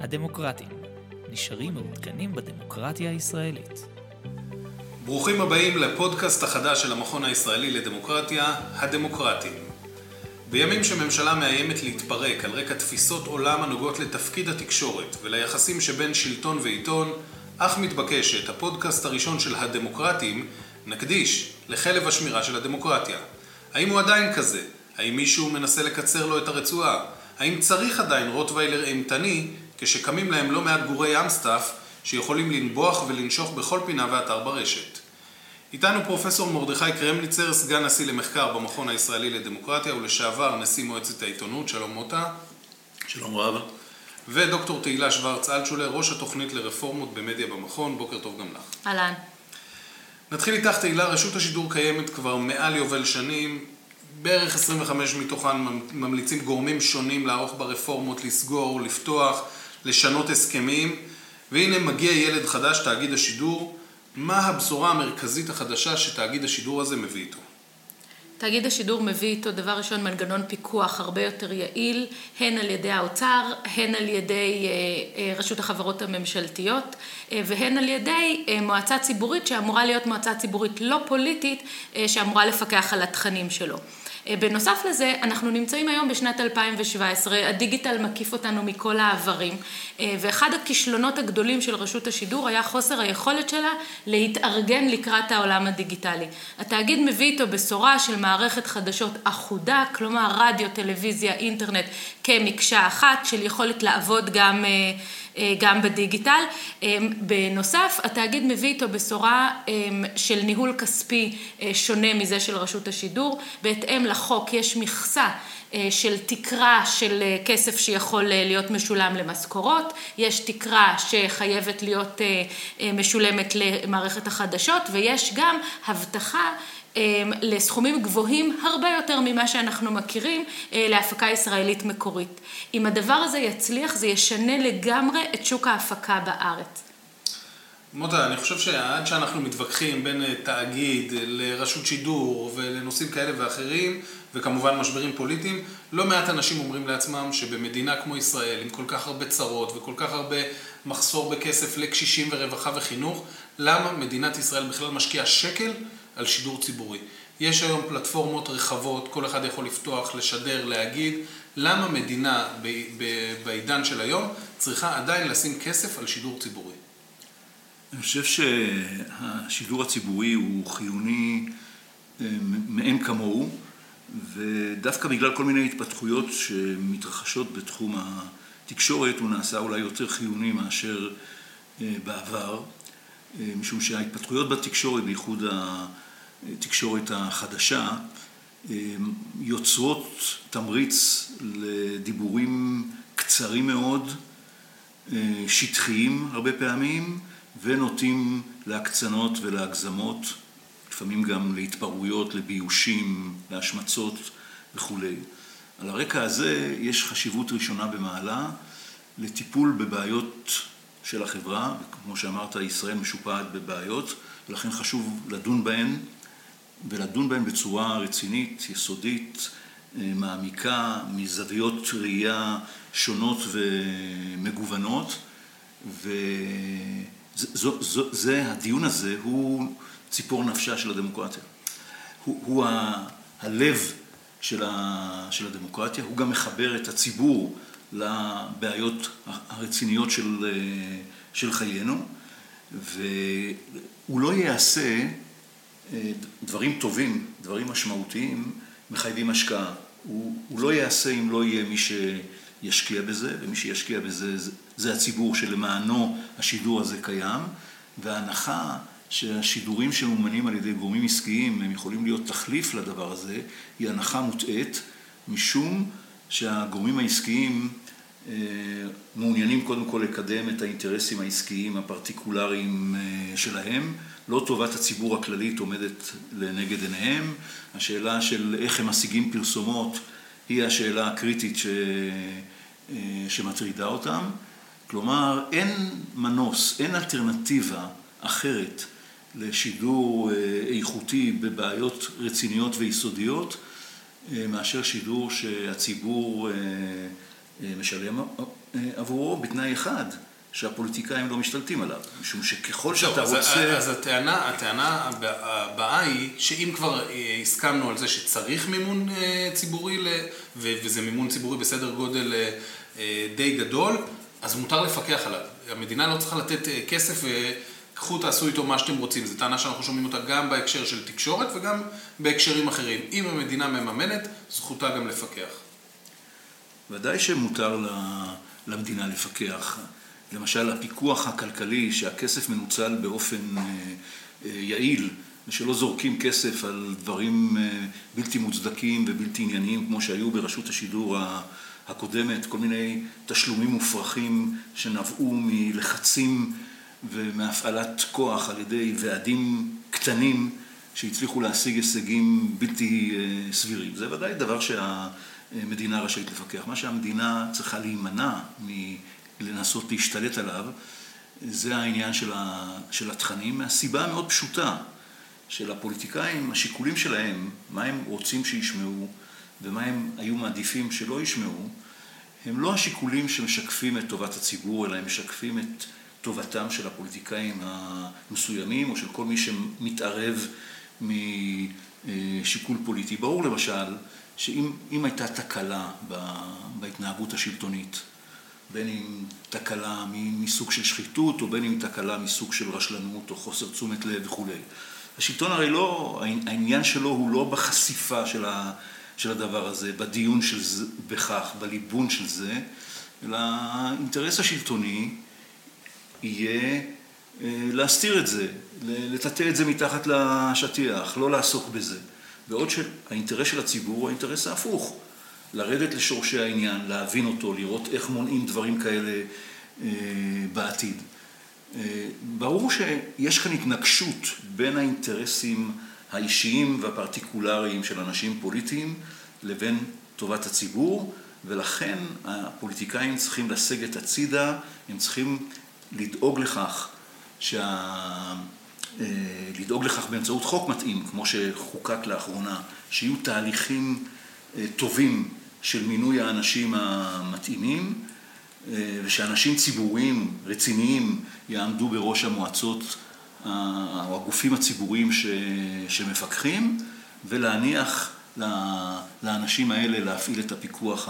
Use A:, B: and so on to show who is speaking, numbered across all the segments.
A: הדמוקרטים, נשארים מעודכנים בדמוקרטיה הישראלית.
B: ברוכים הבאים לפודקאסט החדש של המכון הישראלי לדמוקרטיה, הדמוקרטים. בימים שממשלה מאיימת להתפרק על רקע תפיסות עולם הנוגעות לתפקיד התקשורת וליחסים שבין שלטון ועיתון, אך מתבקש שאת הפודקאסט הראשון של הדמוקרטים נקדיש לחלב השמירה של הדמוקרטיה. האם הוא עדיין כזה? האם מישהו מנסה לקצר לו את הרצועה? האם צריך עדיין רוטוויילר אימתני כשקמים להם לא מעט גורי אמסטף שיכולים לנבוח ולנשוך בכל פינה ואתר ברשת? איתנו פרופסור מרדכי קרמניצר, סגן נשיא למחקר במכון הישראלי לדמוקרטיה ולשעבר נשיא מועצת העיתונות, שלום מוטה.
C: שלום רב.
B: ודוקטור תהילה שוורץ אלטשולר, ראש התוכנית לרפורמות במדיה במכון, בוקר טוב גם לך.
D: אהלן.
B: נתחיל איתך תהילה, רשות השידור קיימת כבר מעל יובל שנים, בערך 25 מתוכן ממליצים גורמים שונים לערוך ברפורמות, לסגור, לפתוח, לשנות הסכמים, והנה מגיע ילד חדש, תאגיד השידור, מה הבשורה המרכזית החדשה שתאגיד השידור הזה מביא איתו?
D: תאגיד השידור מביא איתו דבר ראשון מנגנון פיקוח הרבה יותר יעיל, הן על ידי האוצר, הן על ידי אה, אה, רשות החברות הממשלתיות אה, והן על ידי מועצה ציבורית שאמורה להיות מועצה ציבורית לא פוליטית שאמורה לפקח על התכנים שלו. אה, בנוסף לזה, אנחנו נמצאים היום בשנת 2017, הדיגיטל מקיף אותנו מכל העברים, אה, ואחד הכישלונות הגדולים של רשות השידור היה חוסר היכולת שלה להתארגן לקראת העולם הדיגיטלי. התאגיד מביא איתו בשורה של מערכת חדשות אחודה, כלומר רדיו, טלוויזיה, אינטרנט כמקשה אחת, של יכולת לעבוד גם... אה, גם בדיגיטל. אה, בנוסף, התאגיד מביא איתו בשורה אה, של ניהול כספי שונה מזה של רשות השידור. בהתאם לחוק יש מכסה של תקרה של כסף שיכול להיות משולם למשכורות, יש תקרה שחייבת להיות משולמת למערכת החדשות ויש גם הבטחה לסכומים גבוהים הרבה יותר ממה שאנחנו מכירים אה, להפקה ישראלית מקורית. אם הדבר הזה יצליח, זה ישנה לגמרי את שוק ההפקה בארץ.
B: מוטה, אני חושב שעד שאנחנו מתווכחים בין אה, תאגיד לרשות שידור ולנושאים כאלה ואחרים, וכמובן משברים פוליטיים, לא מעט אנשים אומרים לעצמם שבמדינה כמו ישראל, עם כל כך הרבה צרות וכל כך הרבה מחסור בכסף לקשישים ורווחה וחינוך, למה מדינת ישראל בכלל משקיעה שקל על שידור ציבורי. יש היום פלטפורמות רחבות, כל אחד יכול לפתוח, לשדר, להגיד, למה מדינה בעידן של היום צריכה עדיין לשים כסף על שידור ציבורי?
C: אני חושב שהשידור הציבורי הוא חיוני אה, מאין כמוהו, ודווקא בגלל כל מיני התפתחויות שמתרחשות בתחום התקשורת, הוא נעשה אולי יותר חיוני מאשר אה, בעבר, משום שההתפתחויות בתקשורת, בייחוד התקשורת החדשה, יוצרות תמריץ לדיבורים קצרים מאוד, שטחיים הרבה פעמים, ונוטים להקצנות ולהגזמות, לפעמים גם להתפרעויות, לביושים, להשמצות וכולי. על הרקע הזה יש חשיבות ראשונה במעלה לטיפול בבעיות של החברה, וכמו שאמרת, ישראל משופעת בבעיות, ולכן חשוב לדון בהן ולדון בהן בצורה רצינית, יסודית, אה, מעמיקה, מזוויות ראייה שונות ומגוונות, וזה, הדיון הזה הוא ציפור נפשה של הדמוקרטיה. הוא, הוא ה, הלב של, ה, של הדמוקרטיה, הוא גם מחבר את הציבור לבעיות הרציניות של, אה, של חיינו, והוא לא יעשה אה, דברים טובים, דברים משמעותיים, מחייבים השקעה. הוא, הוא לא יעשה אם לא יהיה מי שישקיע בזה, ומי שישקיע בזה זה, זה הציבור שלמענו השידור הזה קיים, וההנחה שהשידורים שמומנים על ידי גורמים עסקיים הם יכולים להיות תחליף לדבר הזה, היא הנחה מוטעית, משום שהגורמים העסקיים מעוניינים קודם כל לקדם את האינטרסים העסקיים הפרטיקולריים אה, שלהם. לא טובת הציבור הכללית עומדת לנגד עיניהם, השאלה של איך הם משיגים פרסומות היא השאלה הקריטית ש... אה, שמטרידה אותם. כלומר, אין מנוס, אין אלטרנטיבה אחרת לשידור אה, איכותי בבעיות רציניות ויסודיות, אה, מאשר שידור שהציבור משלם עבורו בתנאי אחד, שהפוליטיקאים לא משתלטים עליו, משום שככל שאתה
B: אז,
C: רוצה...
B: אז הטענה, הטענה הבאה היא שאם כבר הסכמנו על זה שצריך מימון ציבורי, וזה מימון ציבורי בסדר גודל די גדול, אז מותר לפקח עליו. המדינה לא צריכה לתת כסף וקחו תעשו איתו מה שאתם רוצים. זו טענה שאנחנו שומעים אותה גם בהקשר של תקשורת וגם בהקשרים אחרים. אם המדינה מממנת, זכותה גם לפקח.
C: ודאי שמותר למדינה לפקח. למשל, הפיקוח הכלכלי, שהכסף מנוצל באופן אה, אה, יעיל, ושלא זורקים כסף על דברים אה, בלתי מוצדקים ובלתי ענייניים, כמו שהיו ברשות השידור הקודמת, כל מיני תשלומים מופרכים שנבעו מלחצים ומהפעלת כוח על ידי ועדים קטנים שהצליחו להשיג הישגים בלתי סבירים. זה ודאי דבר שהמדינה רשאית לפקח. מה שהמדינה צריכה להימנע לנסות להשתלט עליו, זה העניין של, ה, של התכנים, מהסיבה המאוד פשוטה של הפוליטיקאים, השיקולים שלהם, מה הם רוצים שישמעו ומה הם היו מעדיפים שלא ישמעו, הם לא השיקולים שמשקפים את טובת הציבור, אלא הם משקפים את טובתם של הפוליטיקאים המסוימים, או של כל מי שמתערב משיקול פוליטי. ברור למשל, שאם הייתה תקלה בהתנהגות השלטונית, בין אם תקלה מסוג של שחיתות, או בין אם תקלה מסוג של רשלנות, או חוסר תשומת לב וכולי. השלטון הרי לא, העניין שלו הוא לא בחשיפה של, ה, של הדבר הזה, בדיון של זה, בכך, בליבון של זה, אלא האינטרס השלטוני יהיה אה, להסתיר את זה, לטאטא את זה מתחת לשטיח, לא לעסוק בזה. בעוד שהאינטרס של הציבור הוא האינטרס ההפוך. לרדת לשורשי העניין, להבין אותו, לראות איך מונעים דברים כאלה אה, בעתיד. אה, ברור שיש כאן התנגשות בין האינטרסים האישיים והפרטיקולריים של אנשים פוליטיים לבין טובת הציבור, ולכן הפוליטיקאים צריכים לסגת הצידה, הם צריכים לדאוג לכך שה... אה, לדאוג לכך באמצעות חוק מתאים, כמו שחוקק לאחרונה, שיהיו תהליכים טובים של מינוי האנשים המתאימים, אה, ושאנשים ציבוריים רציניים יעמדו בראש המועצות או הגופים הציבוריים ש, שמפקחים, ולהניח לאנשים האלה להפעיל את הפיקוח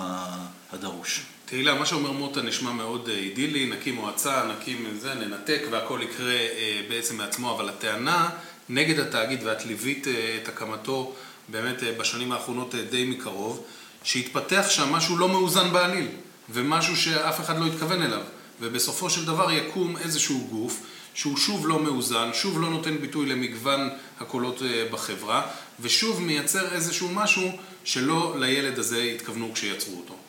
C: הדרוש.
B: תהילה, מה שאומר מוטה נשמע מאוד אה, אידילי, נקים מועצה, נקים זה, ננתק והכל יקרה אה, בעצם מעצמו, אבל הטענה נגד התאגיד, ואת ליווית את הקמתו באמת בשנים האחרונות די מקרוב, שהתפתח שם משהו לא מאוזן בעליל, ומשהו שאף אחד לא התכוון אליו. ובסופו של דבר יקום איזשהו גוף שהוא שוב לא מאוזן, שוב לא נותן ביטוי למגוון הקולות אה, בחברה, ושוב מייצר איזשהו משהו שלא לילד הזה התכוונו כשיצרו אותו.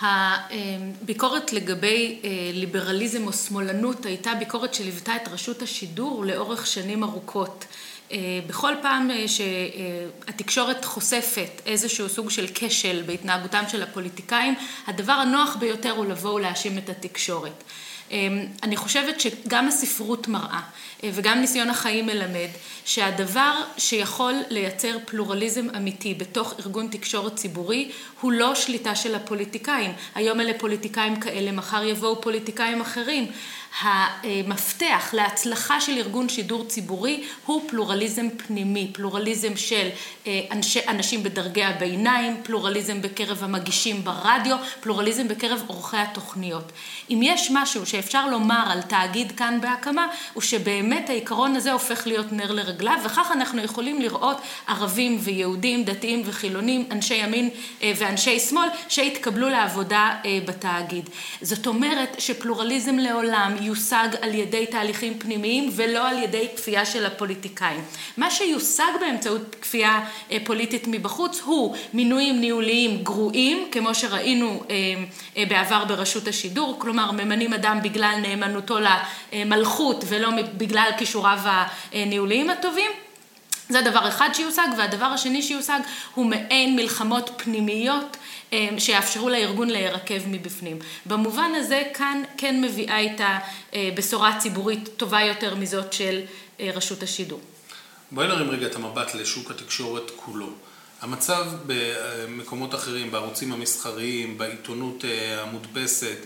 D: הביקורת לגבי אה, ליברליזם או שמאלנות הייתה ביקורת שליוותה את רשות השידור לאורך שנים ארוכות. אה, בכל פעם אה, שהתקשורת חושפת איזשהו סוג של כשל בהתנהגותם של הפוליטיקאים, הדבר הנוח ביותר הוא לבוא ולהאשים את התקשורת. אני חושבת שגם הספרות מראה וגם ניסיון החיים מלמד שהדבר שיכול לייצר פלורליזם אמיתי בתוך ארגון תקשורת ציבורי הוא לא שליטה של הפוליטיקאים. היום אלה פוליטיקאים כאלה, מחר יבואו פוליטיקאים אחרים. המפתח להצלחה של ארגון שידור ציבורי הוא פלורליזם פנימי, פלורליזם של אה, אנשי, אנשים בדרגי הביניים, פלורליזם בקרב המגישים ברדיו, פלורליזם בקרב עורכי התוכניות. אם יש משהו שאפשר לומר על תאגיד כאן בהקמה, הוא שבאמת העיקרון הזה הופך להיות נר לרגליו, וכך אנחנו יכולים לראות ערבים ויהודים, דתיים וחילונים, אנשי ימין אה, ואנשי שמאל, שהתקבלו לעבודה אה, בתאגיד. זאת אומרת שפלורליזם לעולם יושג על ידי תהליכים פנימיים ולא על ידי כפייה של הפוליטיקאים. מה שיושג באמצעות כפייה אה, פוליטית מבחוץ הוא מינויים ניהוליים גרועים, כמו שראינו בעבר ברשות השידור, כלומר ממנים אדם בגלל נאמנותו למלכות ולא בגלל כישוריו הניהוליים הטובים. זה דבר אחד שיושג, והדבר השני שיושג הוא מעין מלחמות פנימיות אה, שיאפשרו לארגון להירקב מבפנים. במובן הזה כאן כן מביאה איתה אה, בשורה ציבורית טובה יותר מזאת של אה, רשות השידור.
B: בואי נרים רגע את המבט לשוק התקשורת כולו. המצב במקומות אחרים, בערוצים המסחריים, בעיתונות המודפסת,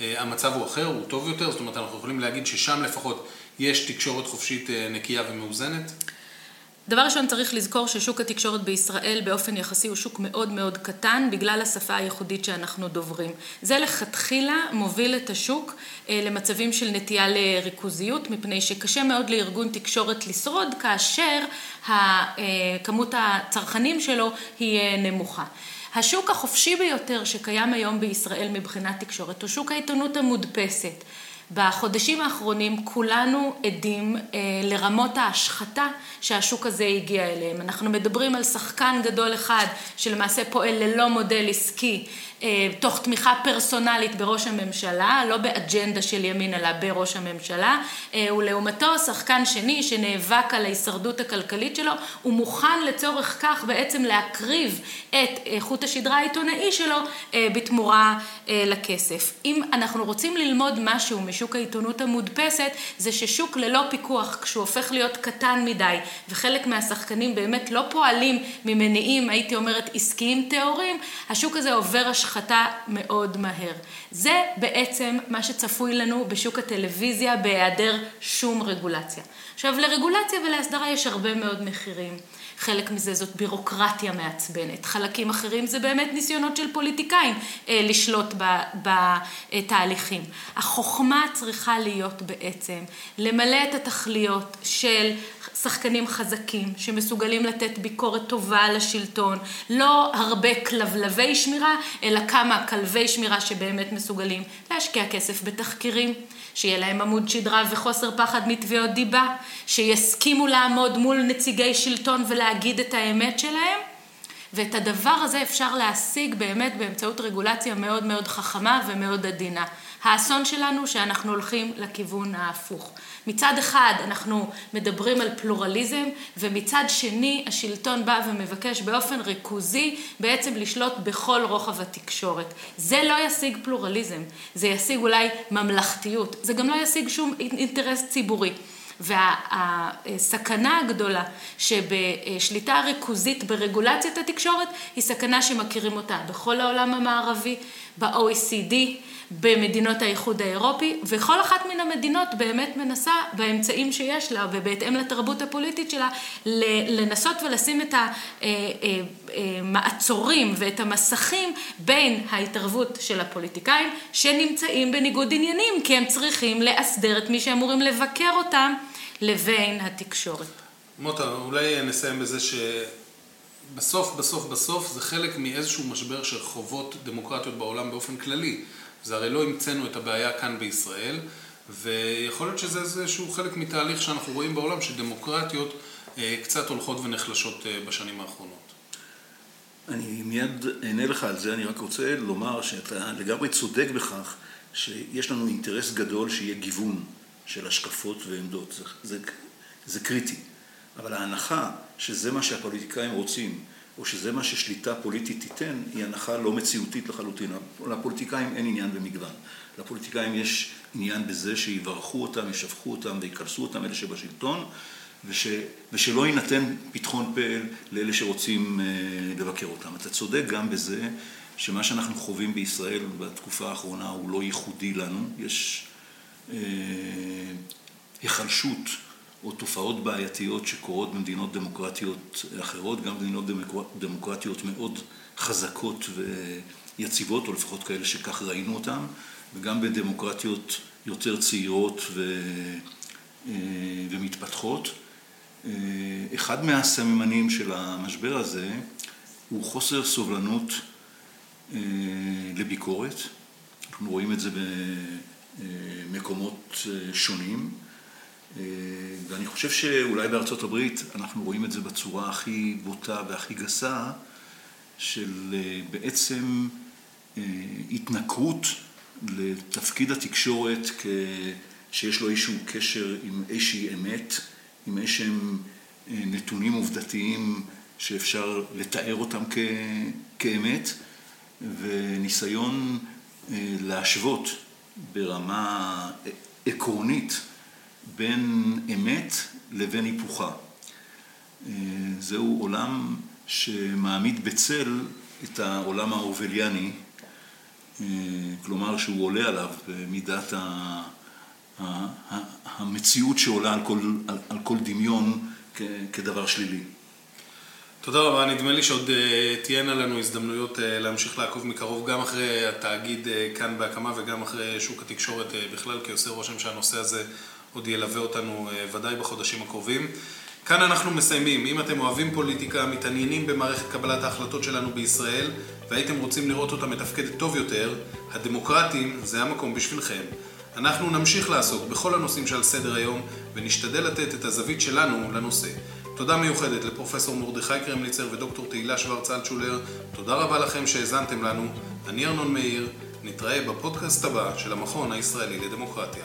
B: המצב הוא אחר, הוא טוב יותר? זאת אומרת, אנחנו יכולים להגיד ששם לפחות יש תקשורת חופשית נקייה ומאוזנת?
D: דבר ראשון צריך לזכור ששוק התקשורת בישראל באופן יחסי הוא שוק מאוד מאוד קטן בגלל השפה הייחודית שאנחנו דוברים. זה לכתחילה מוביל את השוק למצבים של נטייה לריכוזיות מפני שקשה מאוד לארגון תקשורת לשרוד כאשר כמות הצרכנים שלו היא נמוכה. השוק החופשי ביותר שקיים היום בישראל מבחינת תקשורת הוא שוק העיתונות המודפסת. בחודשים האחרונים כולנו עדים לרמות ההשחתה שהשוק הזה הגיע אליהם. אנחנו מדברים על שחקן גדול אחד שלמעשה פועל ללא מודל עסקי תוך תמיכה פרסונלית בראש הממשלה, לא באג'נדה של ימין אלא בראש הממשלה, ולעומתו שחקן שני שנאבק על ההישרדות הכלכלית שלו, הוא מוכן לצורך כך בעצם להקריב את חוט השדרה העיתונאי שלו בתמורה לכסף. אם אנחנו רוצים ללמוד משהו משוק העיתונות המודפסת, זה ששוק ללא פיקוח, כשהוא הופך להיות קטן מדי, וחלק מהשחקנים באמת לא פועלים ממניעים, הייתי אומרת, עסקיים טהורים, השוק הזה עובר השחתה מאוד מהר. זה בעצם מה שצפוי לנו בשוק הטלוויזיה בהיעדר שום רגולציה. עכשיו, לרגולציה ולהסדרה יש הרבה מאוד מחירים. חלק מזה זאת בירוקרטיה מעצבנת, חלקים אחרים זה באמת ניסיונות של פוליטיקאים לשלוט בתהליכים. החוכמה צריכה להיות בעצם למלא את התכליות של שחקנים חזקים שמסוגלים לתת ביקורת טובה על השלטון, לא הרבה כלבלבי שמירה, אלא כמה כלבי שמירה שבאמת מסוגלים להשקיע כסף בתחקירים, שיהיה להם עמוד שדרה וחוסר פחד מתביעות דיבה, שיסכימו לעמוד מול נציגי שלטון ולהגיד את האמת שלהם, ואת הדבר הזה אפשר להשיג באמת באמצעות רגולציה מאוד מאוד חכמה ומאוד עדינה. האסון שלנו שאנחנו הולכים לכיוון ההפוך. מצד אחד אנחנו מדברים על פלורליזם ומצד שני השלטון בא ומבקש באופן ריכוזי בעצם לשלוט בכל רוחב התקשורת. זה לא ישיג פלורליזם, זה ישיג אולי ממלכתיות, זה גם לא ישיג שום אינטרס ציבורי. והסכנה הגדולה שבשליטה ריכוזית ברגולציית התקשורת היא סכנה שמכירים אותה בכל העולם המערבי, ב-OECD, במדינות האיחוד האירופי, וכל אחת מן המדינות באמת מנסה באמצעים שיש לה ובהתאם לתרבות הפוליטית שלה לנסות ולשים את המעצורים ואת המסכים בין ההתערבות של הפוליטיקאים שנמצאים בניגוד עניינים כי הם צריכים לאסדר את מי שאמורים לבקר אותם לבין התקשורת.
B: מוטה, אולי נסיים בזה ש... בסוף, בסוף, בסוף זה חלק מאיזשהו משבר שחוות דמוקרטיות בעולם באופן כללי. זה הרי לא המצאנו את הבעיה כאן בישראל, ויכול להיות שזה איזשהו חלק מתהליך שאנחנו רואים בעולם, שדמוקרטיות קצת הולכות ונחלשות בשנים האחרונות.
C: אני מיד אענה לך על זה, אני רק רוצה לומר שאתה לגמרי צודק בכך שיש לנו אינטרס גדול שיהיה גיוון של השקפות ועמדות, זה, זה, זה קריטי. אבל ההנחה שזה מה שהפוליטיקאים רוצים, או שזה מה ששליטה פוליטית תיתן, היא הנחה לא מציאותית לחלוטין. לפוליטיקאים אין עניין במגוון. לפוליטיקאים יש עניין בזה שיברכו אותם, ישבחו אותם ויקלסו אותם, אלה שבשלטון, וש, ושלא יינתן פתחון פה לאלה שרוצים לבקר אותם. אתה צודק גם בזה שמה שאנחנו חווים בישראל בתקופה האחרונה הוא לא ייחודי לנו. יש אה, היחלשות או תופעות בעייתיות שקורות במדינות דמוקרטיות אחרות, גם במדינות דמוקרטיות מאוד חזקות ויציבות, או לפחות כאלה שכך ראינו אותן, וגם בדמוקרטיות יותר צעירות ו... ומתפתחות. אחד מהסממנים של המשבר הזה הוא חוסר סובלנות לביקורת. אנחנו רואים את זה במקומות שונים. ואני חושב שאולי בארצות הברית אנחנו רואים את זה בצורה הכי בוטה והכי גסה של בעצם התנכרות לתפקיד התקשורת שיש לו איזשהו קשר עם איזושהי אמת, עם איזשהם נתונים עובדתיים שאפשר לתאר אותם כאמת וניסיון להשוות ברמה עקרונית בין אמת לבין היפוכה. זהו עולם שמעמיד בצל את העולם האורווליאני, אה, כלומר שהוא עולה עליו במידת המציאות שעולה על כל, על, על כל דמיון כדבר שלילי.
B: תודה רבה, נדמה לי שעוד uh, תהיינה לנו הזדמנויות uh, להמשיך לעקוב מקרוב גם אחרי התאגיד uh, כאן בהקמה וגם אחרי שוק התקשורת uh, בכלל, כי עושה רושם שהנושא הזה עוד ילווה אותנו uh, ודאי בחודשים הקרובים. כאן אנחנו מסיימים. אם אתם אוהבים פוליטיקה, מתעניינים במערכת קבלת ההחלטות שלנו בישראל, והייתם רוצים לראות אותה מתפקדת טוב יותר, הדמוקרטים זה המקום בשבילכם. אנחנו נמשיך לעסוק בכל הנושאים שעל סדר היום, ונשתדל לתת את הזווית שלנו לנושא. תודה מיוחדת לפרופסור מרדכי קרמליצר ודוקטור תהילה שוורץ אלטשולר. תודה רבה לכם שהאזנתם לנו. אני ארנון מאיר, נתראה בפודקאסט הבא של המכון הישראלי לדמוקרטיה.